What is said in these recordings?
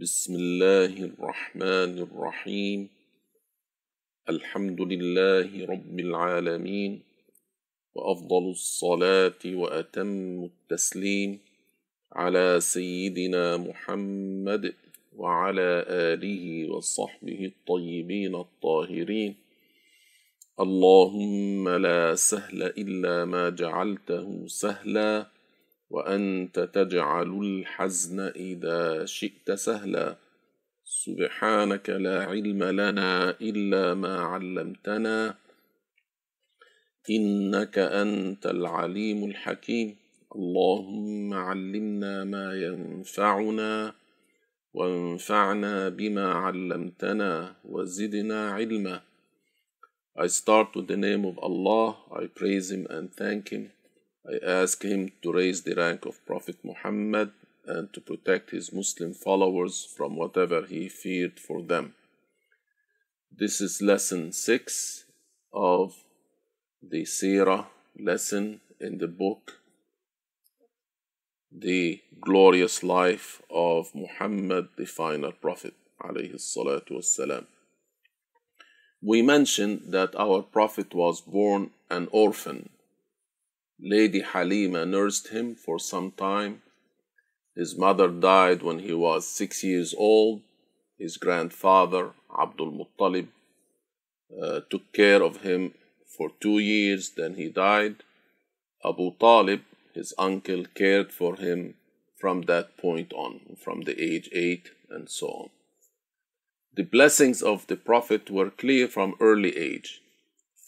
بسم الله الرحمن الرحيم. الحمد لله رب العالمين. وأفضل الصلاة وأتم التسليم على سيدنا محمد وعلى آله وصحبه الطيبين الطاهرين. اللهم لا سهل إلا ما جعلته سهلا. وأنت تجعل الحزن إذا شئت سهلا سبحانك لا علم لنا إلا ما علمتنا إنك أنت العليم الحكيم اللهم علمنا ما ينفعنا وانفعنا بما علمتنا وزدنا علما I start with the name of Allah. I praise Him and thank Him. I ask Him to raise the rank of Prophet Muhammad and to protect his Muslim followers from whatever he feared for them. This is lesson 6 of the Sirah lesson in the book The Glorious Life of Muhammad, the Final Prophet. We mentioned that our Prophet was born an orphan. Lady Halima nursed him for some time. His mother died when he was six years old. His grandfather, Abdul Muttalib, uh, took care of him for two years, then he died. Abu Talib, his uncle, cared for him from that point on, from the age eight and so on. The blessings of the Prophet were clear from early age.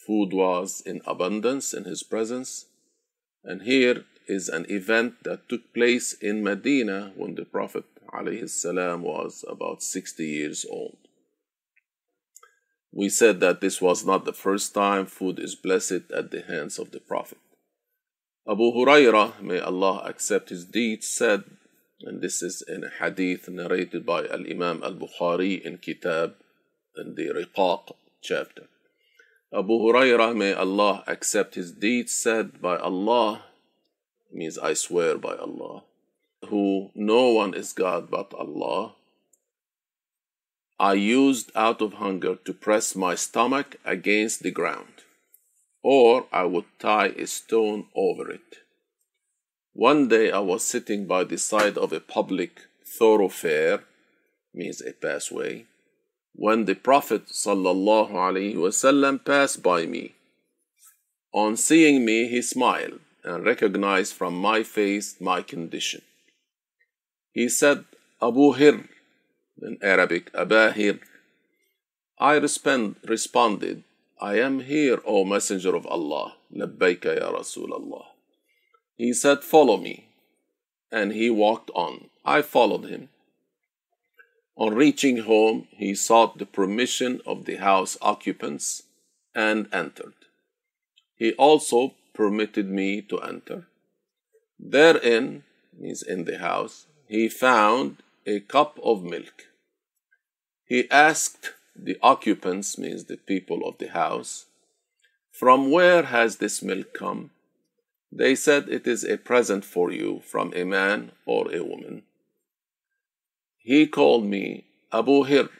Food was in abundance in his presence. And here is an event that took place in Medina when the Prophet ﷺ was about 60 years old. We said that this was not the first time food is blessed at the hands of the Prophet. Abu Hurairah, may Allah accept his deeds, said and this is in a hadith narrated by Al Imam Al Bukhari in Kitab in the Riqaq chapter. Abu Hurairah, may Allah accept his deeds, said by Allah, means I swear by Allah, who no one is God but Allah. I used out of hunger to press my stomach against the ground, or I would tie a stone over it. One day I was sitting by the side of a public thoroughfare, means a pathway, when the Prophet ﷺ passed by me. On seeing me, he smiled and recognized from my face my condition. He said, Abu Hir, in Arabic, Aba Hir. I respond, responded, I am here, O Messenger of Allah. Labbaika ya Rasulallah. He said, Follow me. And he walked on. I followed him. On reaching home, he sought the permission of the house occupants and entered. He also permitted me to enter. Therein, means in the house, he found a cup of milk. He asked the occupants, means the people of the house, From where has this milk come? They said, It is a present for you from a man or a woman. He called me Abu Hir.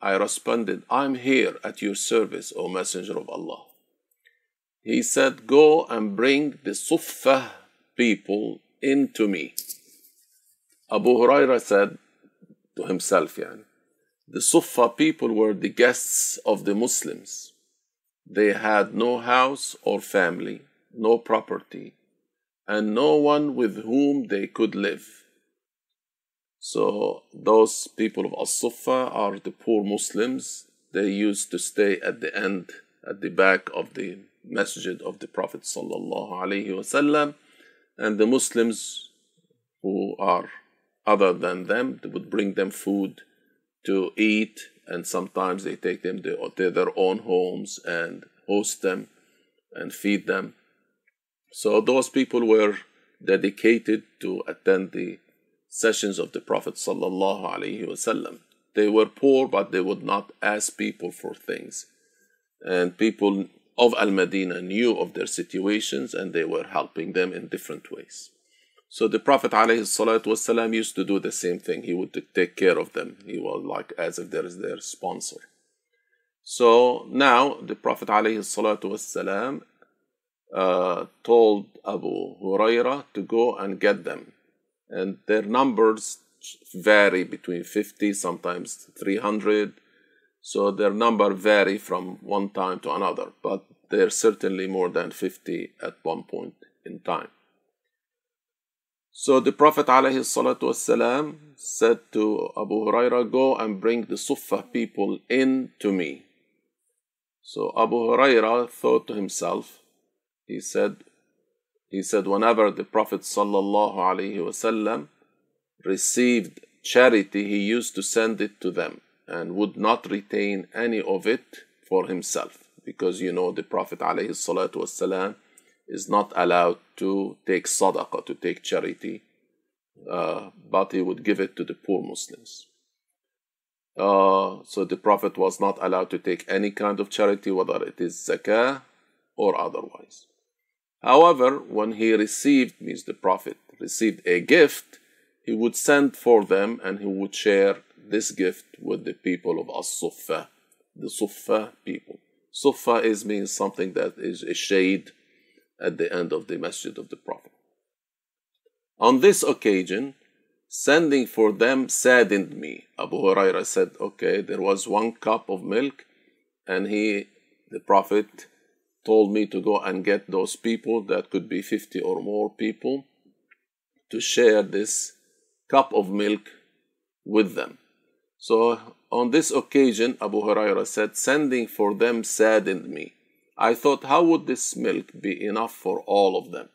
I responded, I'm here at your service, O Messenger of Allah. He said, Go and bring the Suffah people into me. Abu Huraira said to himself, yani, the Suffah people were the guests of the Muslims. They had no house or family no property, and no one with whom they could live. So, those people of As-Suffa are the poor Muslims. They used to stay at the end, at the back of the masjid of the Prophet wasallam, and the Muslims who are other than them, would bring them food to eat, and sometimes they take them to their own homes and host them and feed them. So those people were dedicated to attend the sessions of the Prophet sallallahu They were poor, but they would not ask people for things. And people of Al-Madinah knew of their situations and they were helping them in different ways. So the Prophet ﷺ used to do the same thing. He would take care of them. He was like as if there is their sponsor. So now the Prophet ﷺ uh, told Abu Huraira to go and get them and their numbers vary between 50, sometimes 300. So their number vary from one time to another, but they're certainly more than 50 at one point in time. So the Prophet ﷺ said to Abu Huraira, Go and bring the Sufa people in to me. So Abu Huraira thought to himself, he said, he said, whenever the Prophet ﷺ received charity, he used to send it to them and would not retain any of it for himself. Because you know the Prophet ﷺ is not allowed to take sadaqah, to take charity, uh, but he would give it to the poor Muslims. Uh, so the Prophet was not allowed to take any kind of charity, whether it is zakah or otherwise. However, when he received, means the Prophet received a gift, he would send for them and he would share this gift with the people of As-Suffa, the Suffa people. Suffa is means something that is a shade at the end of the masjid of the Prophet. On this occasion, sending for them saddened me. Abu Huraira said, Okay, there was one cup of milk, and he, the Prophet, told me to go and get those people, that could be 50 or more people, to share this cup of milk with them. So on this occasion, Abu Huraira said, Sending for them saddened me. I thought, how would this milk be enough for all of them?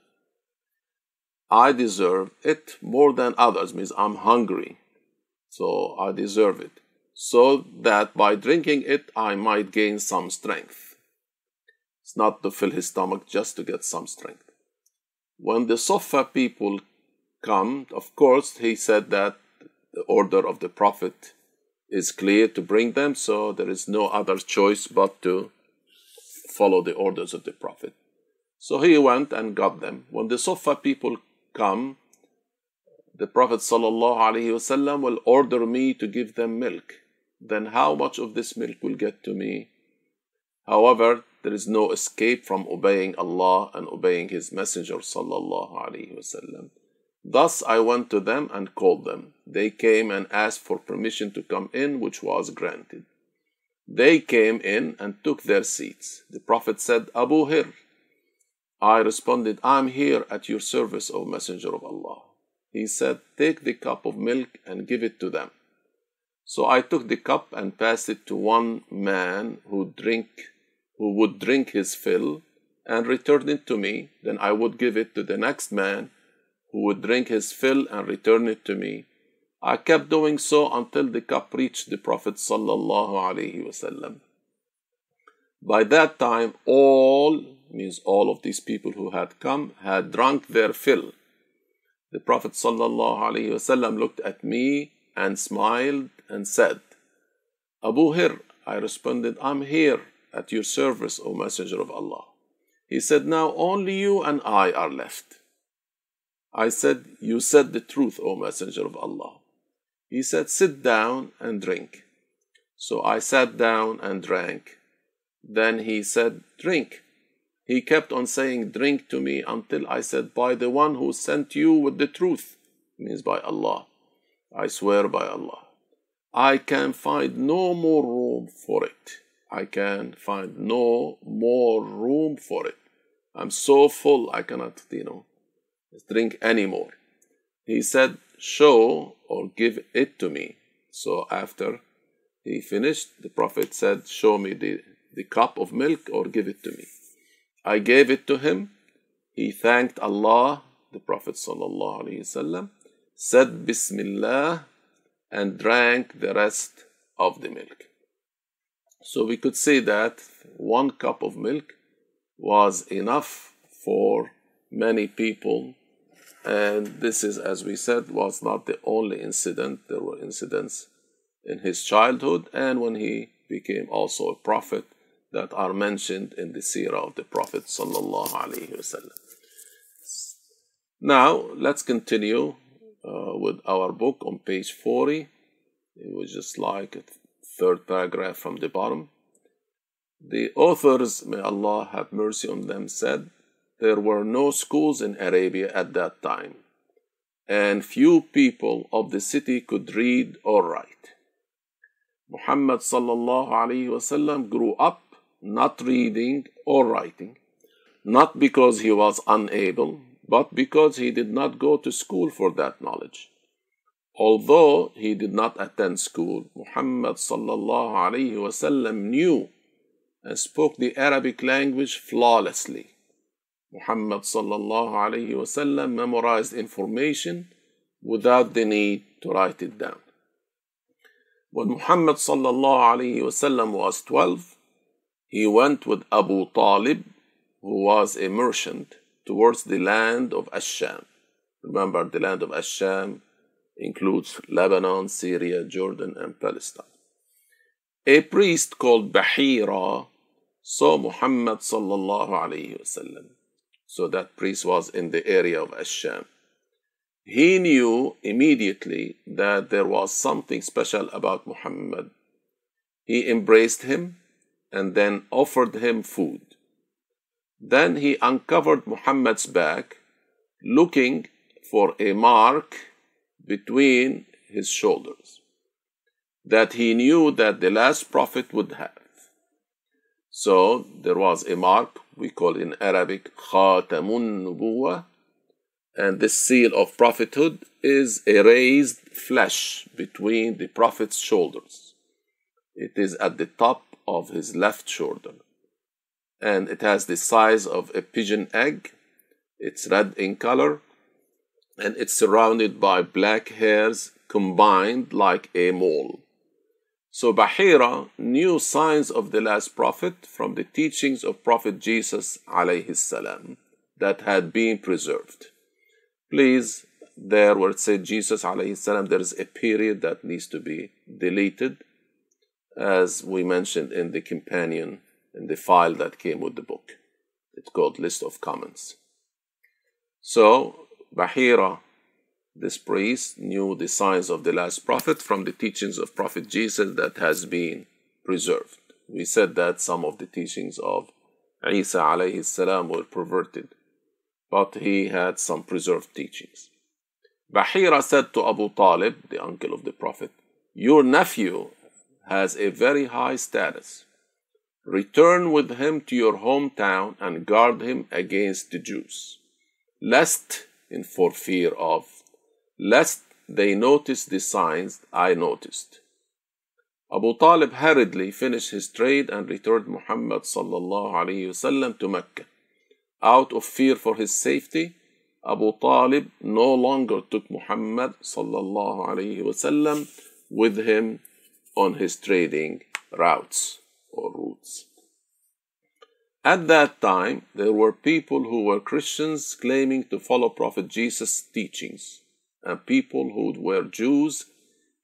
I deserve it more than others, means I'm hungry. So I deserve it. So that by drinking it, I might gain some strength. It's not to fill his stomach, just to get some strength. When the Sufa people come, of course, he said that the order of the Prophet is clear to bring them, so there is no other choice but to follow the orders of the Prophet. So he went and got them. When the Sufa people come, the Prophet ﷺ will order me to give them milk. Then how much of this milk will get to me? However, there is no escape from obeying Allah and obeying His Messenger ﷺ. Thus I went to them and called them. They came and asked for permission to come in, which was granted. They came in and took their seats. The Prophet said, Abu Hir. I responded, I'm here at your service, O Messenger of Allah. He said, Take the cup of milk and give it to them. So I took the cup and passed it to one man who drink who would drink his fill and return it to me. Then I would give it to the next man who would drink his fill and return it to me. I kept doing so until the cup reached the Prophet sallallahu alaihi wasallam. By that time, all means all of these people who had come had drunk their fill. The Prophet wasallam looked at me and smiled and said, Abu Hir, I responded, I'm here at your service, O Messenger of Allah. He said, Now only you and I are left. I said, You said the truth, O Messenger of Allah. He said, Sit down and drink. So I sat down and drank. Then he said, Drink. He kept on saying, Drink to me until I said, By the one who sent you with the truth, means by Allah. I swear by Allah. I can find no more room for it. I can find no more room for it. I'm so full I cannot, you know, drink anymore. He said, Show or give it to me. So after he finished, the Prophet said, Show me the, the cup of milk or give it to me. I gave it to him. He thanked Allah, the Prophet وسلم, said Bismillah, and drank the rest of the milk. So we could say that one cup of milk was enough for many people and this is, as we said, was not the only incident. There were incidents in his childhood and when he became also a prophet that are mentioned in the seerah of the Prophet. Now, let's continue uh, with our book on page 40. It was just like third paragraph from the bottom. The authors, may Allah have mercy on them, said there were no schools in Arabia at that time, and few people of the city could read or write. Muhammad sallallahu alaihi wasallam grew up not reading or writing, not because he was unable, but because he did not go to school for that knowledge. Although he did not attend school, Muhammad knew and spoke the Arabic language flawlessly. Muhammad memorized information without the need to write it down. When Muhammad was 12, he went with Abu Talib, who was a merchant, towards the land of Asham. Remember, the land of Asham includes Lebanon, Syria, Jordan, and Palestine. A priest called Bahira saw Muhammad sallallahu alaihi wasallam. So that priest was in the area of Asham. He knew immediately that there was something special about Muhammad. He embraced him and then offered him food. Then he uncovered Muhammad's back, looking for a mark between his shoulders that he knew that the last prophet would have. So there was a mark we call in Arabic Khatamun Nubuwa, and this seal of prophethood is a raised flesh between the prophet's shoulders. It is at the top of his left shoulder. And it has the size of a pigeon egg. It's red in color and it's surrounded by black hairs combined like a mole. So Bahira knew signs of the last prophet from the teachings of Prophet Jesus alayhi salam that had been preserved. Please, there where it said Jesus alayhi salam, there is a period that needs to be deleted as we mentioned in the companion, in the file that came with the book. It's called List of Comments. So, Bahira, this priest, knew the signs of the last prophet from the teachings of Prophet Jesus that has been preserved. We said that some of the teachings of Isa alayhi salam were perverted, but he had some preserved teachings. Bahira said to Abu Talib, the uncle of the Prophet, Your nephew has a very high status. Return with him to your hometown and guard him against the Jews, lest, in for fear of, lest they notice the signs I noticed. Abu Talib hurriedly finished his trade and returned Muhammad wasallam to Mecca. Out of fear for his safety, Abu Talib no longer took Muhammad wasallam with him on his trading routes or routes. At that time, there were people who were Christians claiming to follow Prophet Jesus' teachings, and people who were Jews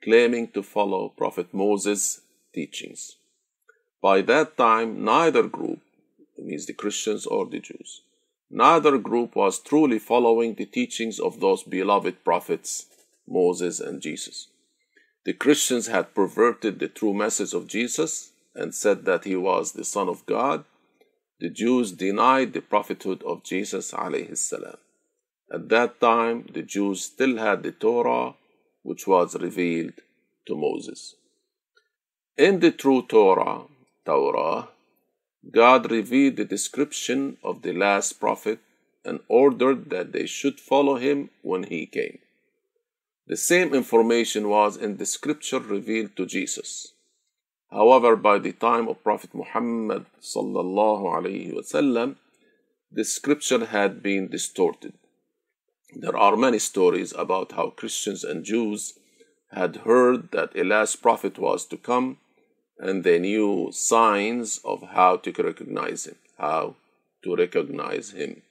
claiming to follow Prophet Moses' teachings. By that time, neither group, means the Christians or the Jews, neither group was truly following the teachings of those beloved prophets, Moses and Jesus. The Christians had perverted the true message of Jesus and said that he was the Son of God. The Jews denied the prophethood of Jesus alayhi At that time, the Jews still had the Torah, which was revealed to Moses. In the true Torah, Torah, God revealed the description of the last prophet and ordered that they should follow him when he came. The same information was in the scripture revealed to Jesus. However, by the time of Prophet Muhammad sallallahu alaihi wasallam, the scripture had been distorted. There are many stories about how Christians and Jews had heard that a last prophet was to come, and they knew signs of how to recognize him, how to recognize him.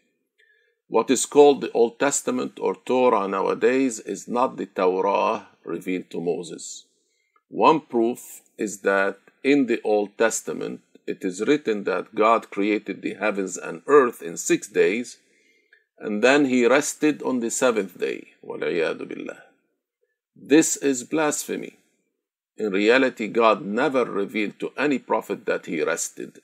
What is called the Old Testament or Torah nowadays is not the Torah revealed to Moses. One proof is that in the Old Testament it is written that God created the heavens and earth in six days, and then he rested on the seventh day. This is blasphemy. In reality, God never revealed to any prophet that he rested.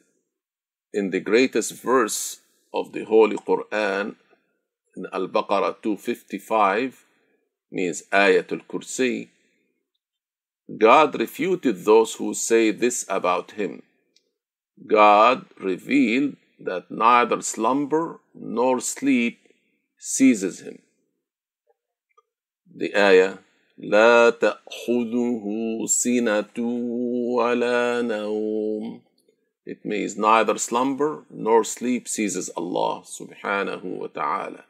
In the greatest verse of the Holy Quran, in Al Baqarah 255, means Ayatul Kursi, God refuted those who say this about him. God revealed that neither slumber nor sleep seizes him. The ayah لا تأخذه سنة ولا نوم It means neither slumber nor sleep seizes Allah subhanahu wa ta'ala.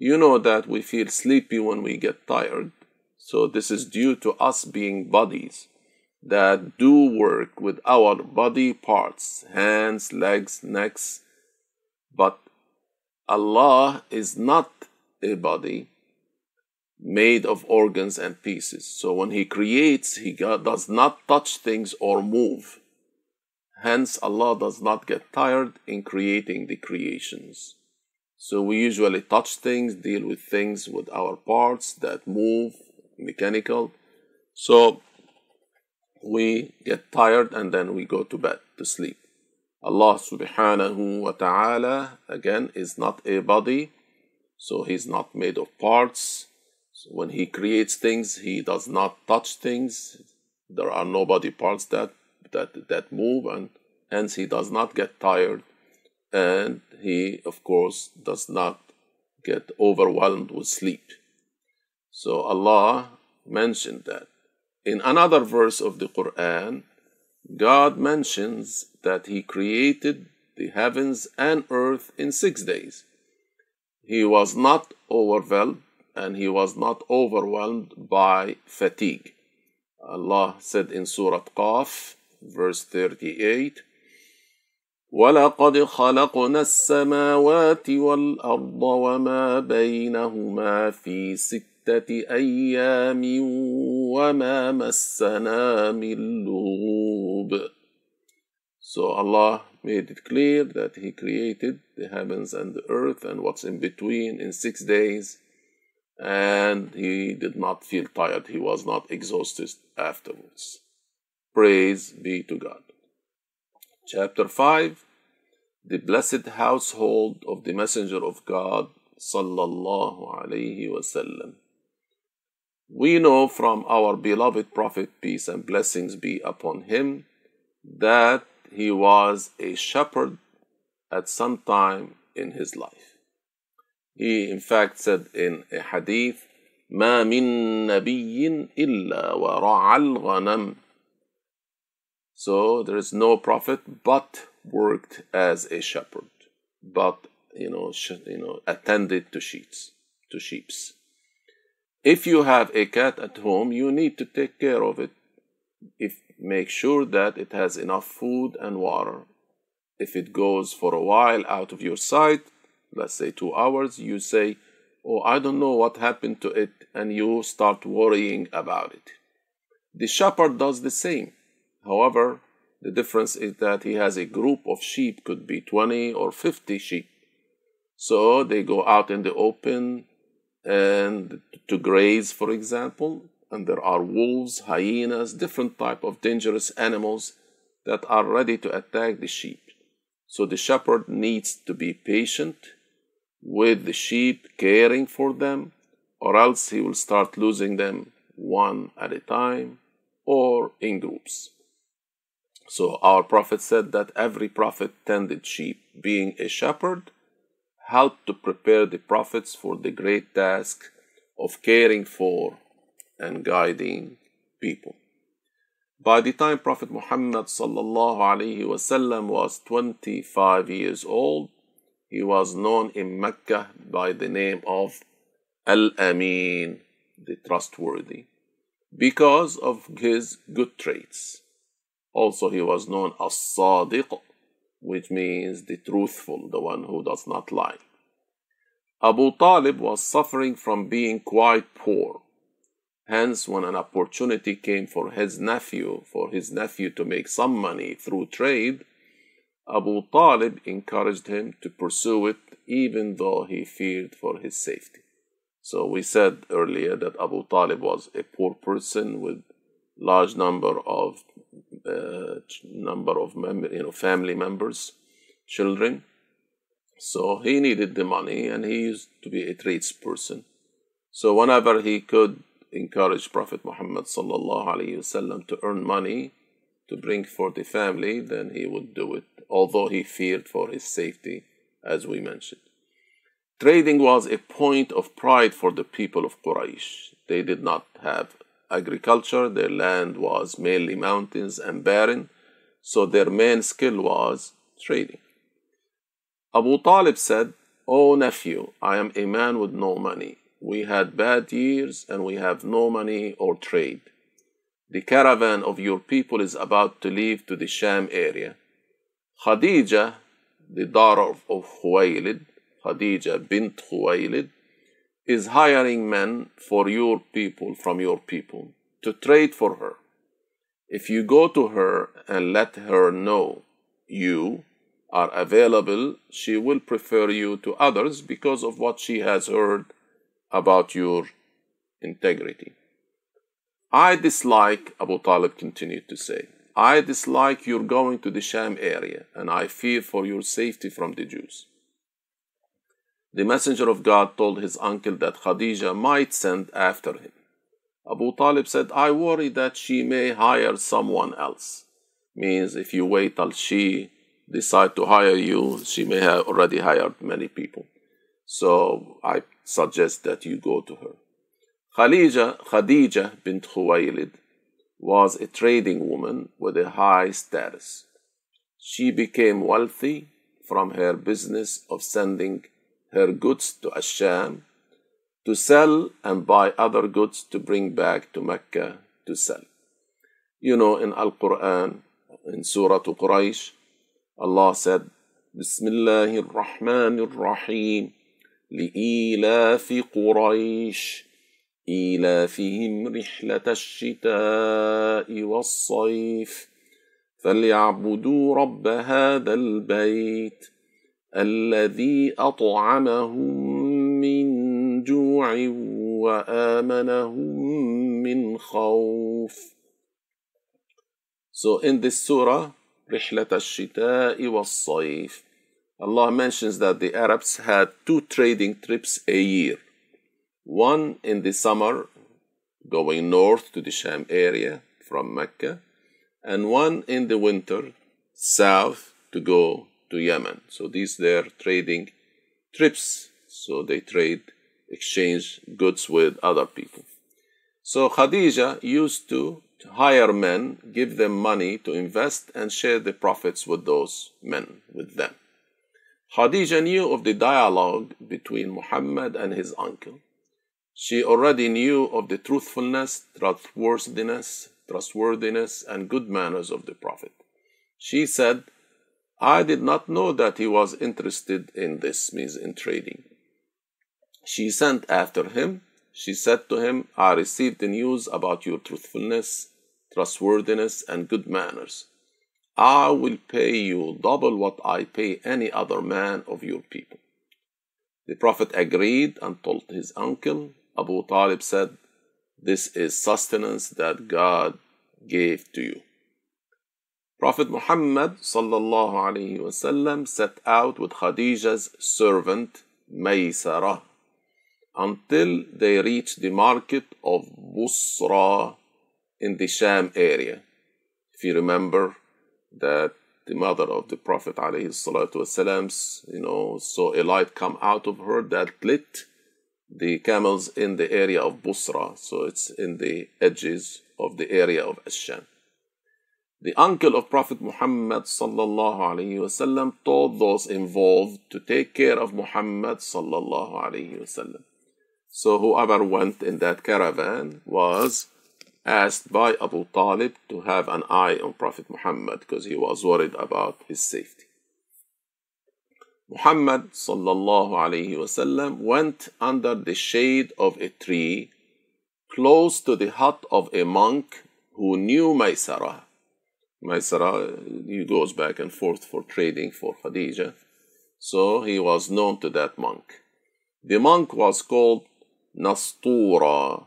You know that we feel sleepy when we get tired, so this is due to us being bodies that do work with our body parts, hands, legs, necks. But Allah is not a body made of organs and pieces. So when He creates, He does not touch things or move. Hence, Allah does not get tired in creating the creations. So we usually touch things, deal with things with our parts that move, mechanical. So we get tired and then we go to bed to sleep. Allah subhanahu wa ta'ala again is not a body, so he's not made of parts. So when he creates things, he does not touch things. There are no body parts that that that move and hence he does not get tired and he of course does not get overwhelmed with sleep. So Allah mentioned that. In another verse of the Quran, God mentions that He created the heavens and earth in six days. He was not overwhelmed and he was not overwhelmed by fatigue. Allah said in Surah Qaf, verse 38, ولقد خلقنا السماوات والأرض وما بينهما في ست ستة أيام وما مسنا من لغوب So Allah made it clear that He created the heavens and the earth and what's in between in six days, and He did not feel tired. He was not exhausted afterwards. Praise be to God. Chapter 5 The Blessed Household of the Messenger of God, sallallahu alayhi wasallam. We know from our beloved Prophet, peace and blessings be upon him, that he was a shepherd at some time in his life. He, in fact, said in a hadith, ما من نبي إلا ورعى الغنم. So there is no prophet but worked as a shepherd, but you know, you know, attended to sheep, to sheep's. If you have a cat at home, you need to take care of it. If make sure that it has enough food and water. If it goes for a while out of your sight, let's say two hours, you say, Oh, I don't know what happened to it, and you start worrying about it. The shepherd does the same. However, the difference is that he has a group of sheep, could be 20 or 50 sheep. So they go out in the open, and to graze, for example. And there are wolves, hyenas, different type of dangerous animals that are ready to attack the sheep. So the shepherd needs to be patient with the sheep, caring for them, or else he will start losing them one at a time or in groups. So our prophet said that every prophet tended sheep, being a shepherd helped to prepare the prophets for the great task of caring for and guiding people. By the time Prophet Muhammad wasallam was 25 years old, he was known in Mecca by the name of Al Amin, the trustworthy, because of his good traits. Also, he was known as Sadiq, which means the truthful, the one who does not lie. Abu Talib was suffering from being quite poor. Hence, when an opportunity came for his nephew, for his nephew to make some money through trade, Abu Talib encouraged him to pursue it even though he feared for his safety. So we said earlier that Abu Talib was a poor person with large number of uh, number of mem- you know family members, children. So he needed the money, and he used to be a tradesperson. So whenever he could encourage Prophet Muhammad sallallahu alaihi wasallam to earn money to bring for the family, then he would do it, although he feared for his safety, as we mentioned. Trading was a point of pride for the people of Quraysh. They did not have agriculture, their land was mainly mountains and barren, so their main skill was trading. Abu Talib said, O nephew, I am a man with no money. We had bad years and we have no money or trade. The caravan of your people is about to leave to the Sham area. Khadija, the daughter of Khuwaylid, Khadija bint Khuwaylid, is hiring men for your people from your people to trade for her. If you go to her and let her know you are available, she will prefer you to others because of what she has heard about your integrity. I dislike, Abu Talib continued to say, I dislike your going to the Sham area and I fear for your safety from the Jews. The Messenger of God told his uncle that Khadija might send after him. Abu Talib said, I worry that she may hire someone else. Means if you wait till she decide to hire you, she may have already hired many people. So I suggest that you go to her. Khadija, Khadija bint Khuwaylid was a trading woman with a high status. She became wealthy from her business of sending her goods to Asham to sell and buy other goods to bring back to Mecca to sell. You know, in Al Quran, in Surah Quraysh, Allah said, بسم الله الرحمن الرحيم لإيلاف قريش إيلافهم رحلة الشتاء والصيف فليعبدوا رب هذا البيت الذي أطعمهم من جوع وآمنهم من خوف So in this surah, رحلة الشتاء والصيف, Allah mentions that the Arabs had two trading trips a year. One in the summer, going north to the Sham area from Mecca, and one in the winter, south to go to Yemen. So these their trading trips. So they trade, exchange goods with other people. So Khadija used to hire men, give them money to invest, and share the profits with those men, with them. Khadija knew of the dialogue between Muhammad and his uncle. She already knew of the truthfulness, trustworthiness, trustworthiness, and good manners of the Prophet. She said, I did not know that he was interested in this, means in trading. She sent after him. She said to him, I received the news about your truthfulness, trustworthiness, and good manners. I will pay you double what I pay any other man of your people. The Prophet agreed and told his uncle. Abu Talib said, This is sustenance that God gave to you. Prophet Muhammad wasallam set out with Khadija's servant Maysara until they reached the market of Busra in the Sham area. If you remember that the mother of the Prophet wasalam, you know, saw a light come out of her that lit the camels in the area of Busra. So it's in the edges of the area of Asham. The uncle of Prophet Muhammad sallallahu alaihi wasallam told those involved to take care of Muhammad sallallahu alaihi wasallam. So whoever went in that caravan was asked by Abu Talib to have an eye on Prophet Muhammad because he was worried about his safety. Muhammad sallallahu alaihi wasallam went under the shade of a tree close to the hut of a monk who knew Maysarah Maisara, uh, he goes back and forth for trading for Khadija. So he was known to that monk. The monk was called Nastura.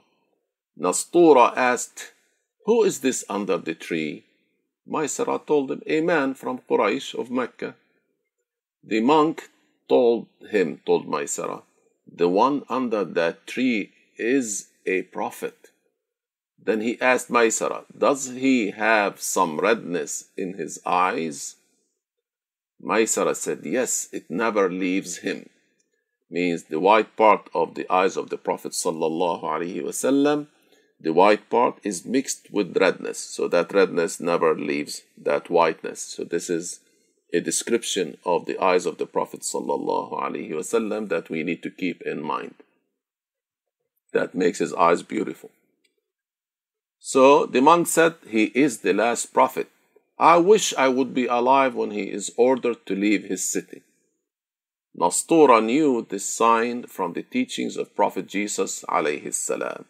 Nastura asked, Who is this under the tree? Maisara told him, A man from Quraysh of Mecca. The monk told him, told Maisara, The one under that tree is a prophet. Then he asked Maisara, Does he have some redness in his eyes? Maisara said, Yes, it never leaves him. Means the white part of the eyes of the Prophet wasallam, the white part is mixed with redness, so that redness never leaves that whiteness. So this is a description of the eyes of the Prophet wasallam that we need to keep in mind. That makes his eyes beautiful. So the monk said, He is the last prophet. I wish I would be alive when he is ordered to leave his city. Nastura knew this sign from the teachings of Prophet Jesus alayhi salam.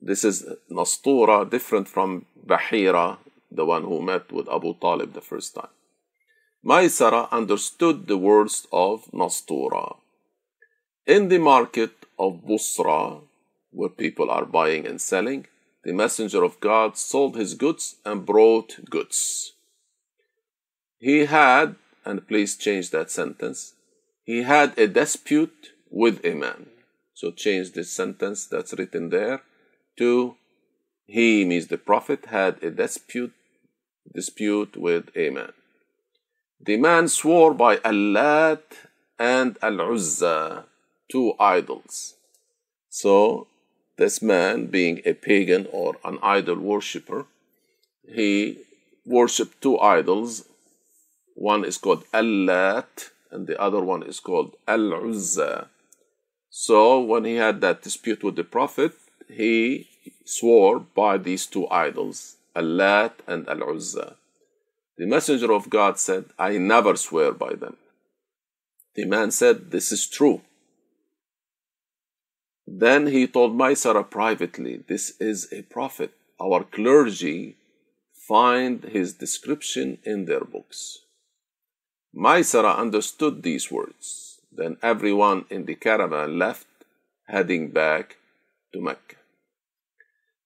This is Nastura different from Bahira, the one who met with Abu Talib the first time. Maisara understood the words of Nastura. In the market of Busra, where people are buying and selling, the messenger of God sold his goods and brought goods. He had, and please change that sentence, he had a dispute with a man. So change this sentence that's written there to he means the prophet had a dispute dispute with a man. The man swore by Allah and Al Uzza, two idols. So this man, being a pagan or an idol worshipper, he worshipped two idols. One is called Allat, and the other one is called Al Uzza. So, when he had that dispute with the Prophet, he swore by these two idols, Allat and Al Uzza. The Messenger of God said, I never swear by them. The man said, This is true. Then he told Maisara privately, This is a prophet. Our clergy find his description in their books. Maisara understood these words. Then everyone in the caravan left, heading back to Mecca.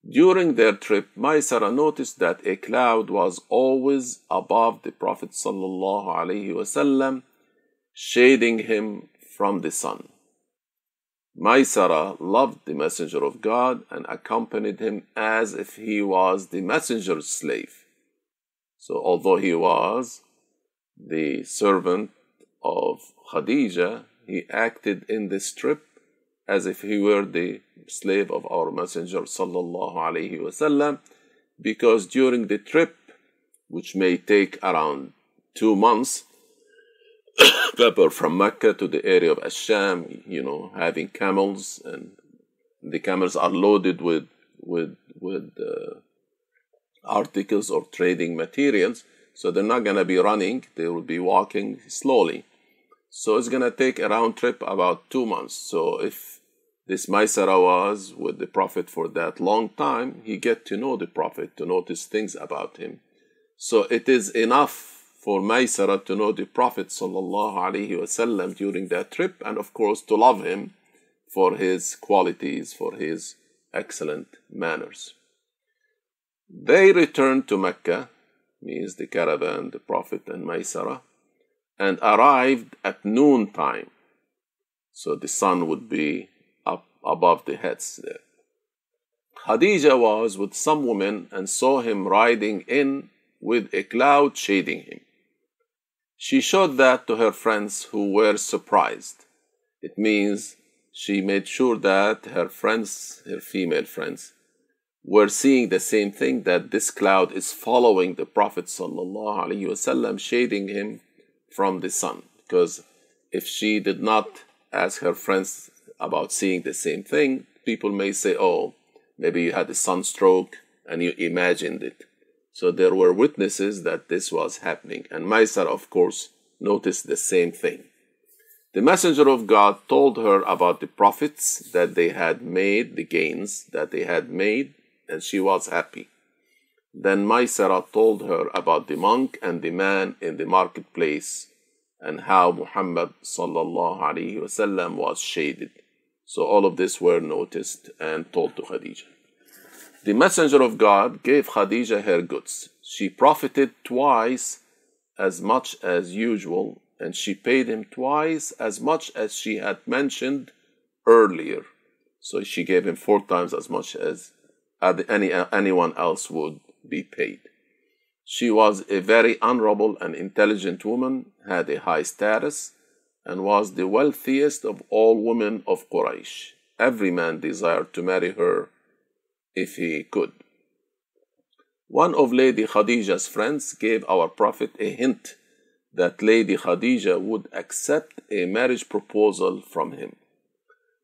During their trip, Maisara noticed that a cloud was always above the Prophet ﷺ, shading him from the sun. Maisara loved the Messenger of God and accompanied him as if he was the messenger's slave. So, although he was the servant of Khadija, he acted in this trip as if he were the slave of our Messenger sallallahu alaihi wasallam, because during the trip, which may take around two months, pepper from Mecca to the area of Asham, you know, having camels, and the camels are loaded with with with uh, articles or trading materials. So they're not going to be running; they will be walking slowly. So it's going to take a round trip about two months. So if this Maisara was with the Prophet for that long time, he get to know the Prophet, to notice things about him. So it is enough for Maysara to know the Prophet wasallam during that trip and of course to love him for his qualities, for his excellent manners. They returned to Mecca, means the caravan, the Prophet and Maysara, and arrived at noon time. So the sun would be up above the heads there. Khadija was with some women and saw him riding in with a cloud shading him. She showed that to her friends who were surprised. It means she made sure that her friends, her female friends, were seeing the same thing that this cloud is following the Prophet wasallam, shading him from the sun. Because if she did not ask her friends about seeing the same thing, people may say, oh, maybe you had a sunstroke and you imagined it. So there were witnesses that this was happening. And Maisar, of course, noticed the same thing. The messenger of God told her about the profits that they had made, the gains that they had made, and she was happy. Then Maisara told her about the monk and the man in the marketplace and how Muhammad wasallam was shaded. So all of this were noticed and told to Khadija. The messenger of God gave Khadija her goods. She profited twice as much as usual and she paid him twice as much as she had mentioned earlier. So she gave him four times as much as any, anyone else would be paid. She was a very honorable and intelligent woman, had a high status, and was the wealthiest of all women of Quraysh. Every man desired to marry her if he could. One of Lady Khadija's friends gave our Prophet a hint that Lady Khadija would accept a marriage proposal from him.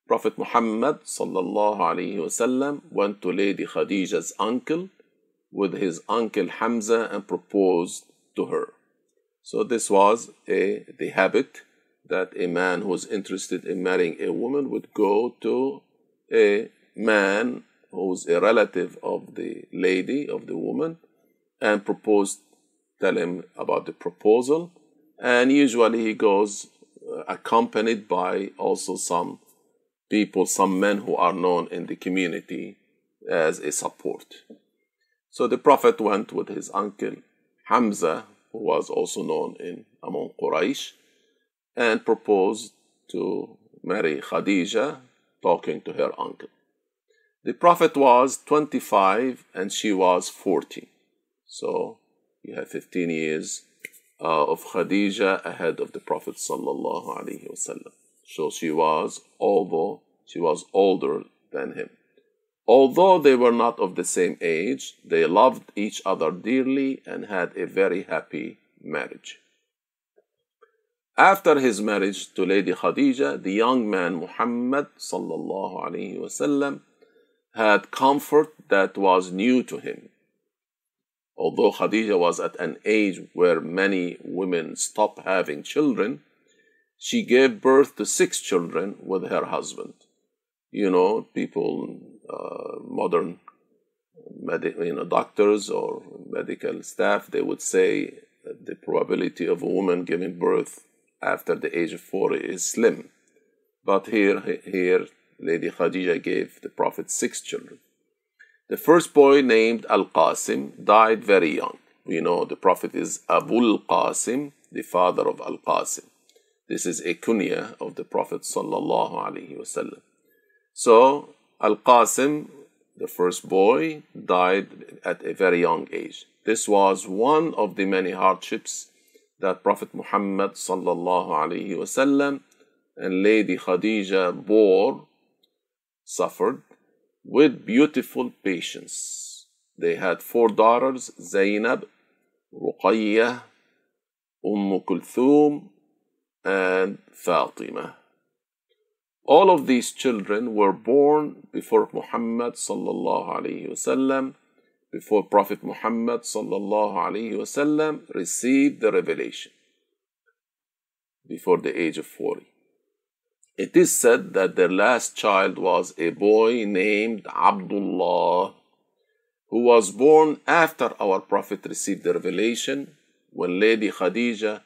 Prophet Muhammad wasallam went to Lady Khadija's uncle with his uncle Hamza and proposed to her. So this was a the habit that a man who was interested in marrying a woman would go to a man who's a relative of the lady of the woman and propose tell him about the proposal and usually he goes uh, accompanied by also some people, some men who are known in the community as a support. So the Prophet went with his uncle Hamza, who was also known in among Quraysh, and proposed to marry Khadija, talking to her uncle. The Prophet was 25 and she was 40. So you have 15 years uh, of Khadija ahead of the Prophet sallallahu alaihi wasallam. So she was, although she was older than him. Although they were not of the same age, they loved each other dearly and had a very happy marriage. After his marriage to Lady Khadija, the young man Muhammad sallallahu alaihi wasallam had comfort that was new to him. Although Khadija was at an age where many women stop having children, she gave birth to six children with her husband. You know, people, uh, modern medi- you know, doctors or medical staff, they would say the probability of a woman giving birth after the age of 40 is slim. But here, here, Lady Khadija gave the Prophet six children. The first boy named Al Qasim died very young. We know the Prophet is Abul Qasim, the father of Al Qasim. This is a kunya of the Prophet. So Al Qasim, the first boy, died at a very young age. This was one of the many hardships that Prophet Muhammad and Lady Khadija bore, suffered with beautiful patience. They had four daughters Zainab, Ruqayyah, Umm Kulthum, and Fatima. All of these children were born before Muhammad sallallahu alayhi wasallam, before Prophet Muhammad sallallahu alayhi wasallam received the revelation, before the age of 40. It is said that their last child was a boy named Abdullah, who was born after our Prophet received the revelation when Lady Khadija,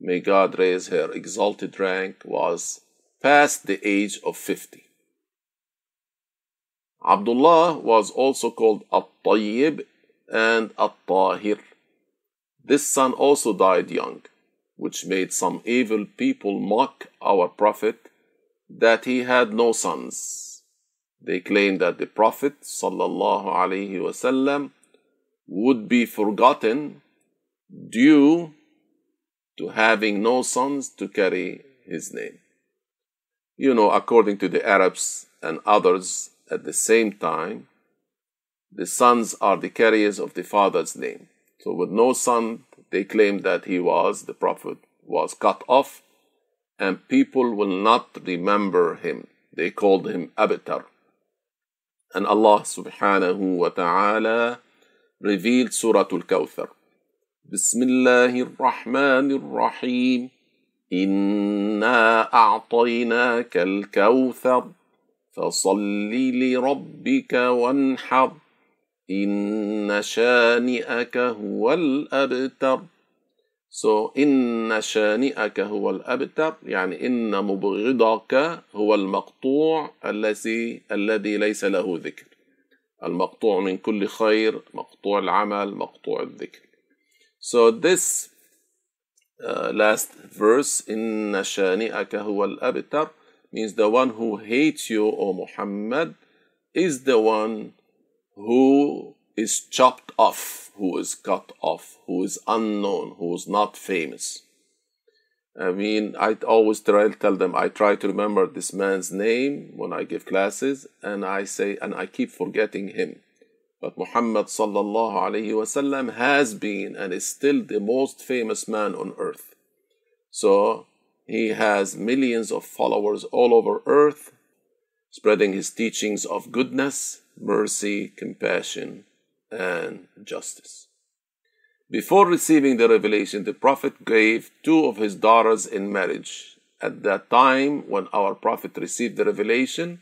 may God raise her exalted rank, was past the age of 50. Abdullah was also called At-Tayyib and At-Tahir. This son also died young, which made some evil people mock our Prophet that he had no sons. They claimed that the Prophet wasallam would be forgotten due to having no sons to carry his name. You know, according to the Arabs and others at the same time, the sons are the carriers of the father's name. So, with no son, they claimed that he was, the Prophet was cut off and people will not remember him. They called him Abtar. And Allah subhanahu wa ta'ala revealed Surah Al-Kawthar. بسم الله الرحمن الرحيم إنا أعطيناك الكوثر فصل لربك وانحر إن شانئك هو الأبتر So إن شانئك هو الأبتر يعني إن مبغضك هو المقطوع الذي الذي ليس له ذكر المقطوع من كل خير مقطوع العمل مقطوع الذكر So this uh, last verse إن شانئك هو الأبتر means the one who hates you O Muhammad is the one who is chopped off, who is cut off, who is unknown, who is not famous. I mean, I always try to tell them I try to remember this man's name when I give classes, and I say, and I keep forgetting him. But Muhammad sallallahu alaihi wasallam has been and is still the most famous man on earth. So he has millions of followers all over earth, spreading his teachings of goodness, mercy, compassion, and justice. Before receiving the revelation, the Prophet gave two of his daughters in marriage. At that time, when our Prophet received the revelation,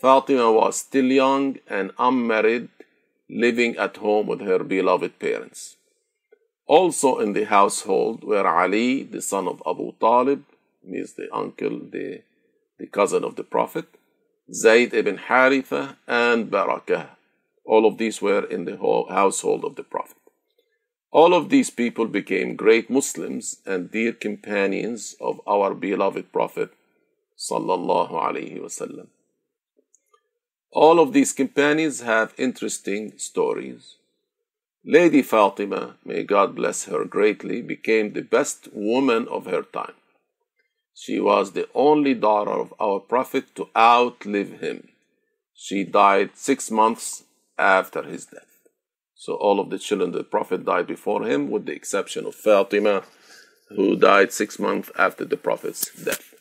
Fatima was still young and unmarried, living at home with her beloved parents. Also in the household were Ali, the son of Abu Talib, means the uncle, the, the cousin of the Prophet, Zayd ibn Haritha, and Barakah. All of these were in the household of the Prophet. All of these people became great Muslims and dear companions of our beloved Prophet sallallahu alaihi wasallam. All of these companions have interesting stories. Lady Fatima, may God bless her greatly, became the best woman of her time. She was the only daughter of our Prophet to outlive him. She died six months after his death. So all of the children the Prophet died before him, with the exception of Fatima, who died six months after the Prophet's death.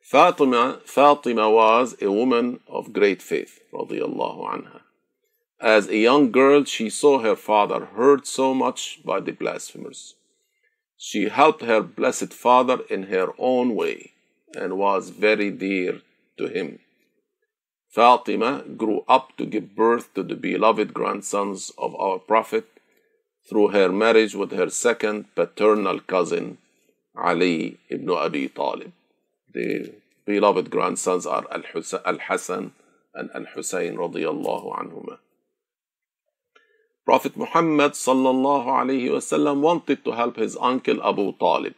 Fatima, Fatima was a woman of great faith, anha. As a young girl, she saw her father hurt so much by the blasphemers. She helped her blessed father in her own way and was very dear to him. Fatima grew up to give birth to the beloved grandsons of our Prophet through her marriage with her second paternal cousin, Ali ibn Abi Talib. The beloved grandsons are Al Hassan and Al Hussein radiallahu anhumah. Prophet Muhammad sallallahu alaihi wasallam wanted to help his uncle Abu Talib,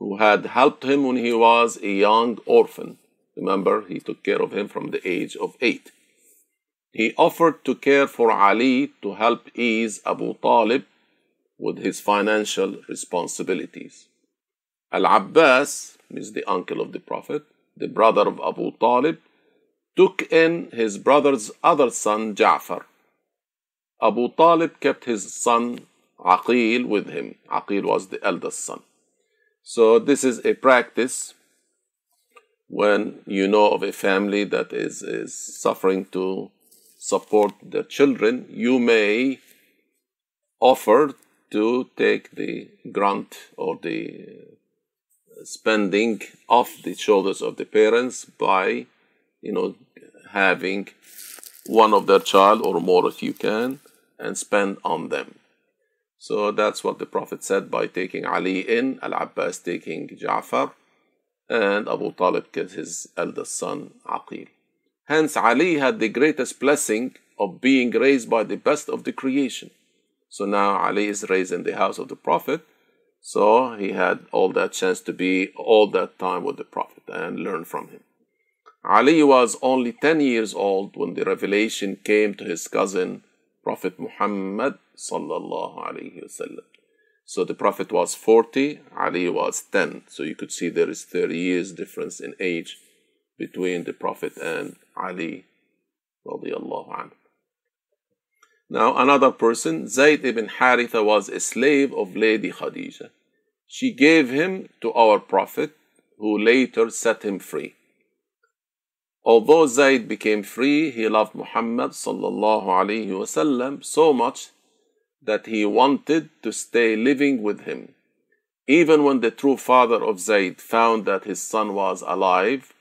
who had helped him when he was a young orphan. Remember, he took care of him from the age of eight. He offered to care for Ali to help ease Abu Talib with his financial responsibilities. Al Abbas, is the uncle of the Prophet, the brother of Abu Talib, took in his brother's other son Ja'far Abu Talib kept his son Aqil with him. Aqil was the eldest son. So this is a practice when you know of a family that is, is suffering to support their children, you may offer to take the grant or the uh, spending off the shoulders of the parents by, you know, having one of their child or more if you can and spend on them. So that's what the Prophet said by taking Ali in, Al Abbas taking Ja'far, and Abu Talib his eldest son Aqil. Hence, Ali had the greatest blessing of being raised by the best of the creation. So now Ali is raised in the house of the Prophet. So he had all that chance to be all that time with the Prophet and learn from him. Ali was only 10 years old when the revelation came to his cousin Prophet Muhammad sallallahu alaihi wasallam. So the Prophet was 40, Ali was 10. So you could see there is 30 years difference in age between the Prophet and Ali. Now another person, Zayd ibn Haritha was a slave of Lady Khadija. She gave him to our Prophet who later set him free. Although Zayd became free, he loved Muhammad sallallahu wasallam so much that he wanted to stay living with him. Even when the true father of Zayd found that his son was alive,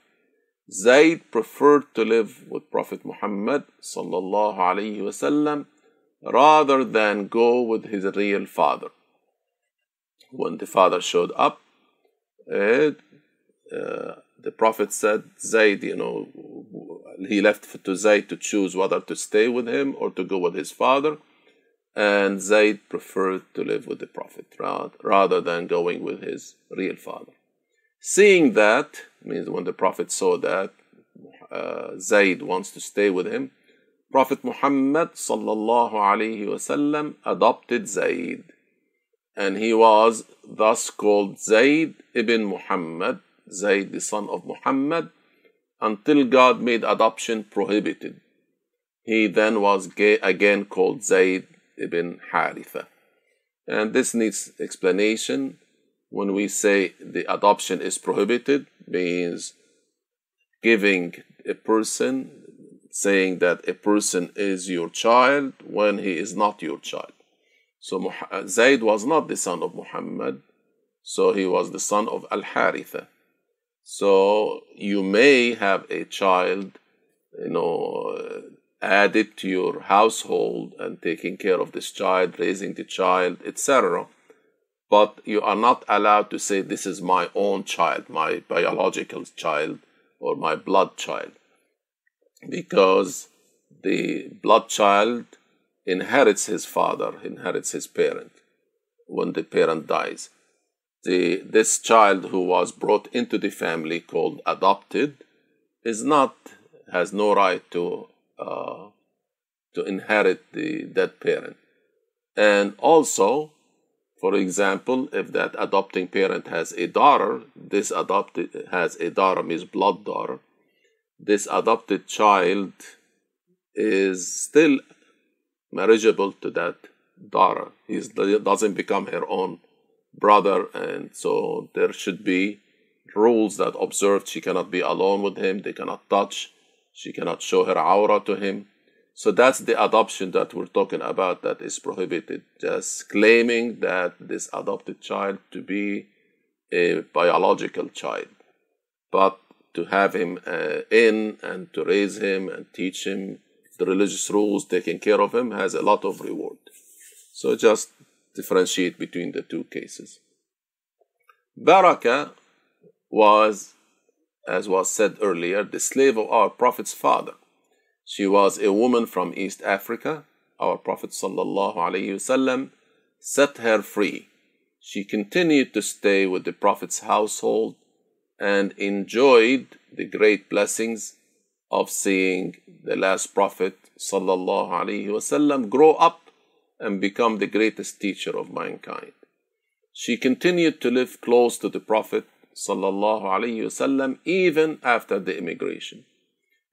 Zayd preferred to live with Prophet Muhammad sallallahu alaihi wasallam rather than go with his real father. When the father showed up, uh, uh, the Prophet said, Zayd, you know, he left to Zayd to choose whether to stay with him or to go with his father. And Zayd preferred to live with the Prophet rather than going with his real father. Seeing that, means when the Prophet saw that uh, Zayd wants to stay with him, Prophet Muhammad sallallahu alaihi wasallam adopted Zayd, and he was thus called Zayd ibn Muhammad, Zayd the son of Muhammad, until God made adoption prohibited. He then was again called Zayd ibn Haritha. And this needs explanation. When we say the adoption is prohibited, means giving a person, saying that a person is your child when he is not your child. So Zayd was not the son of Muhammad, so he was the son of Al Haritha. So you may have a child, you know, added to your household and taking care of this child, raising the child, etc. But you are not allowed to say, This is my own child, my biological child, or my blood child. Because the blood child inherits his father, inherits his parent when the parent dies. The, this child who was brought into the family called adopted is not has no right to uh, to inherit the dead parent. And also, for example, if that adopting parent has a daughter, this adopted has a daughter means blood daughter. This adopted child is still marriageable to that daughter. He doesn't become her own brother, and so there should be rules that observed she cannot be alone with him, they cannot touch, she cannot show her awrah to him. So that's the adoption that we're talking about that is prohibited. Just claiming that this adopted child to be a biological child. But to have him uh, in and to raise him and teach him the religious rules, taking care of him, has a lot of reward. So just differentiate between the two cases. Baraka was as was said earlier, the slave of our Prophet's father. She was a woman from East Africa. Our Prophet ﷺ set her free. She continued to stay with the Prophet's household and enjoyed the great blessings of seeing the last Prophet ﷺ grow up and become the greatest teacher of mankind. She continued to live close to the Prophet sallallahu alaihi wasallam even after the immigration.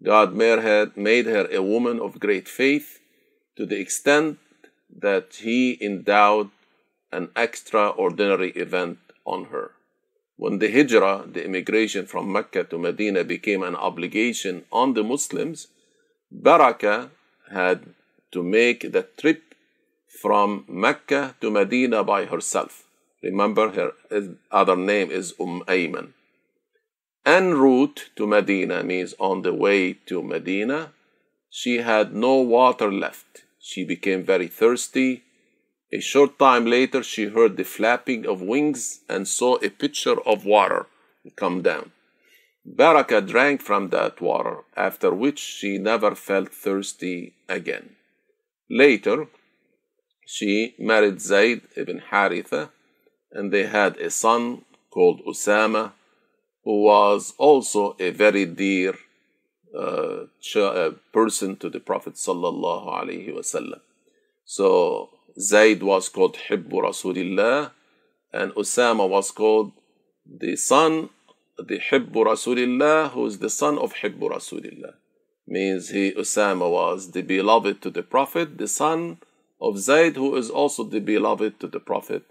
God made her a woman of great faith to the extent that He endowed an extraordinary event on her. When the hijrah, the immigration from Mecca to Medina, became an obligation on the Muslims, Baraka had to make the trip from Mecca to Medina by herself. Remember, her other name is Umm Ayman. En route to Medina means on the way to Medina. She had no water left. She became very thirsty. A short time later, she heard the flapping of wings and saw a pitcher of water come down. Baraka drank from that water, after which she never felt thirsty again. Later, she married Zayd ibn Haritha, and they had a son called Usama, who was also a very dear uh, uh, person to the Prophet sallallahu alaihi wasallam. So Zayd was called Hibbu Rasulillah, and Usama was called the son, the Hibbu Rasulillah, who is the son of Hibbu Rasulillah. Means he, Usama, was the beloved to the Prophet, the son of Zayd, who is also the beloved to the Prophet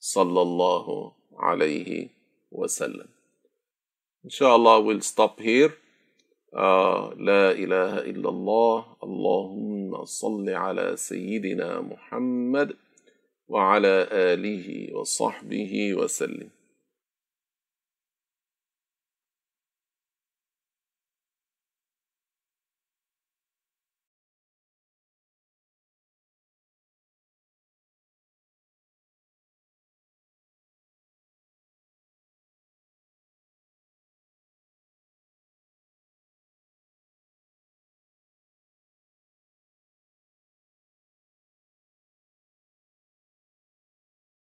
صلى الله عليه وسلم إن شاء الله we'll stop here. Uh, لا إله إلا الله اللهم صل على سيدنا محمد وعلى آله وصحبه وسلم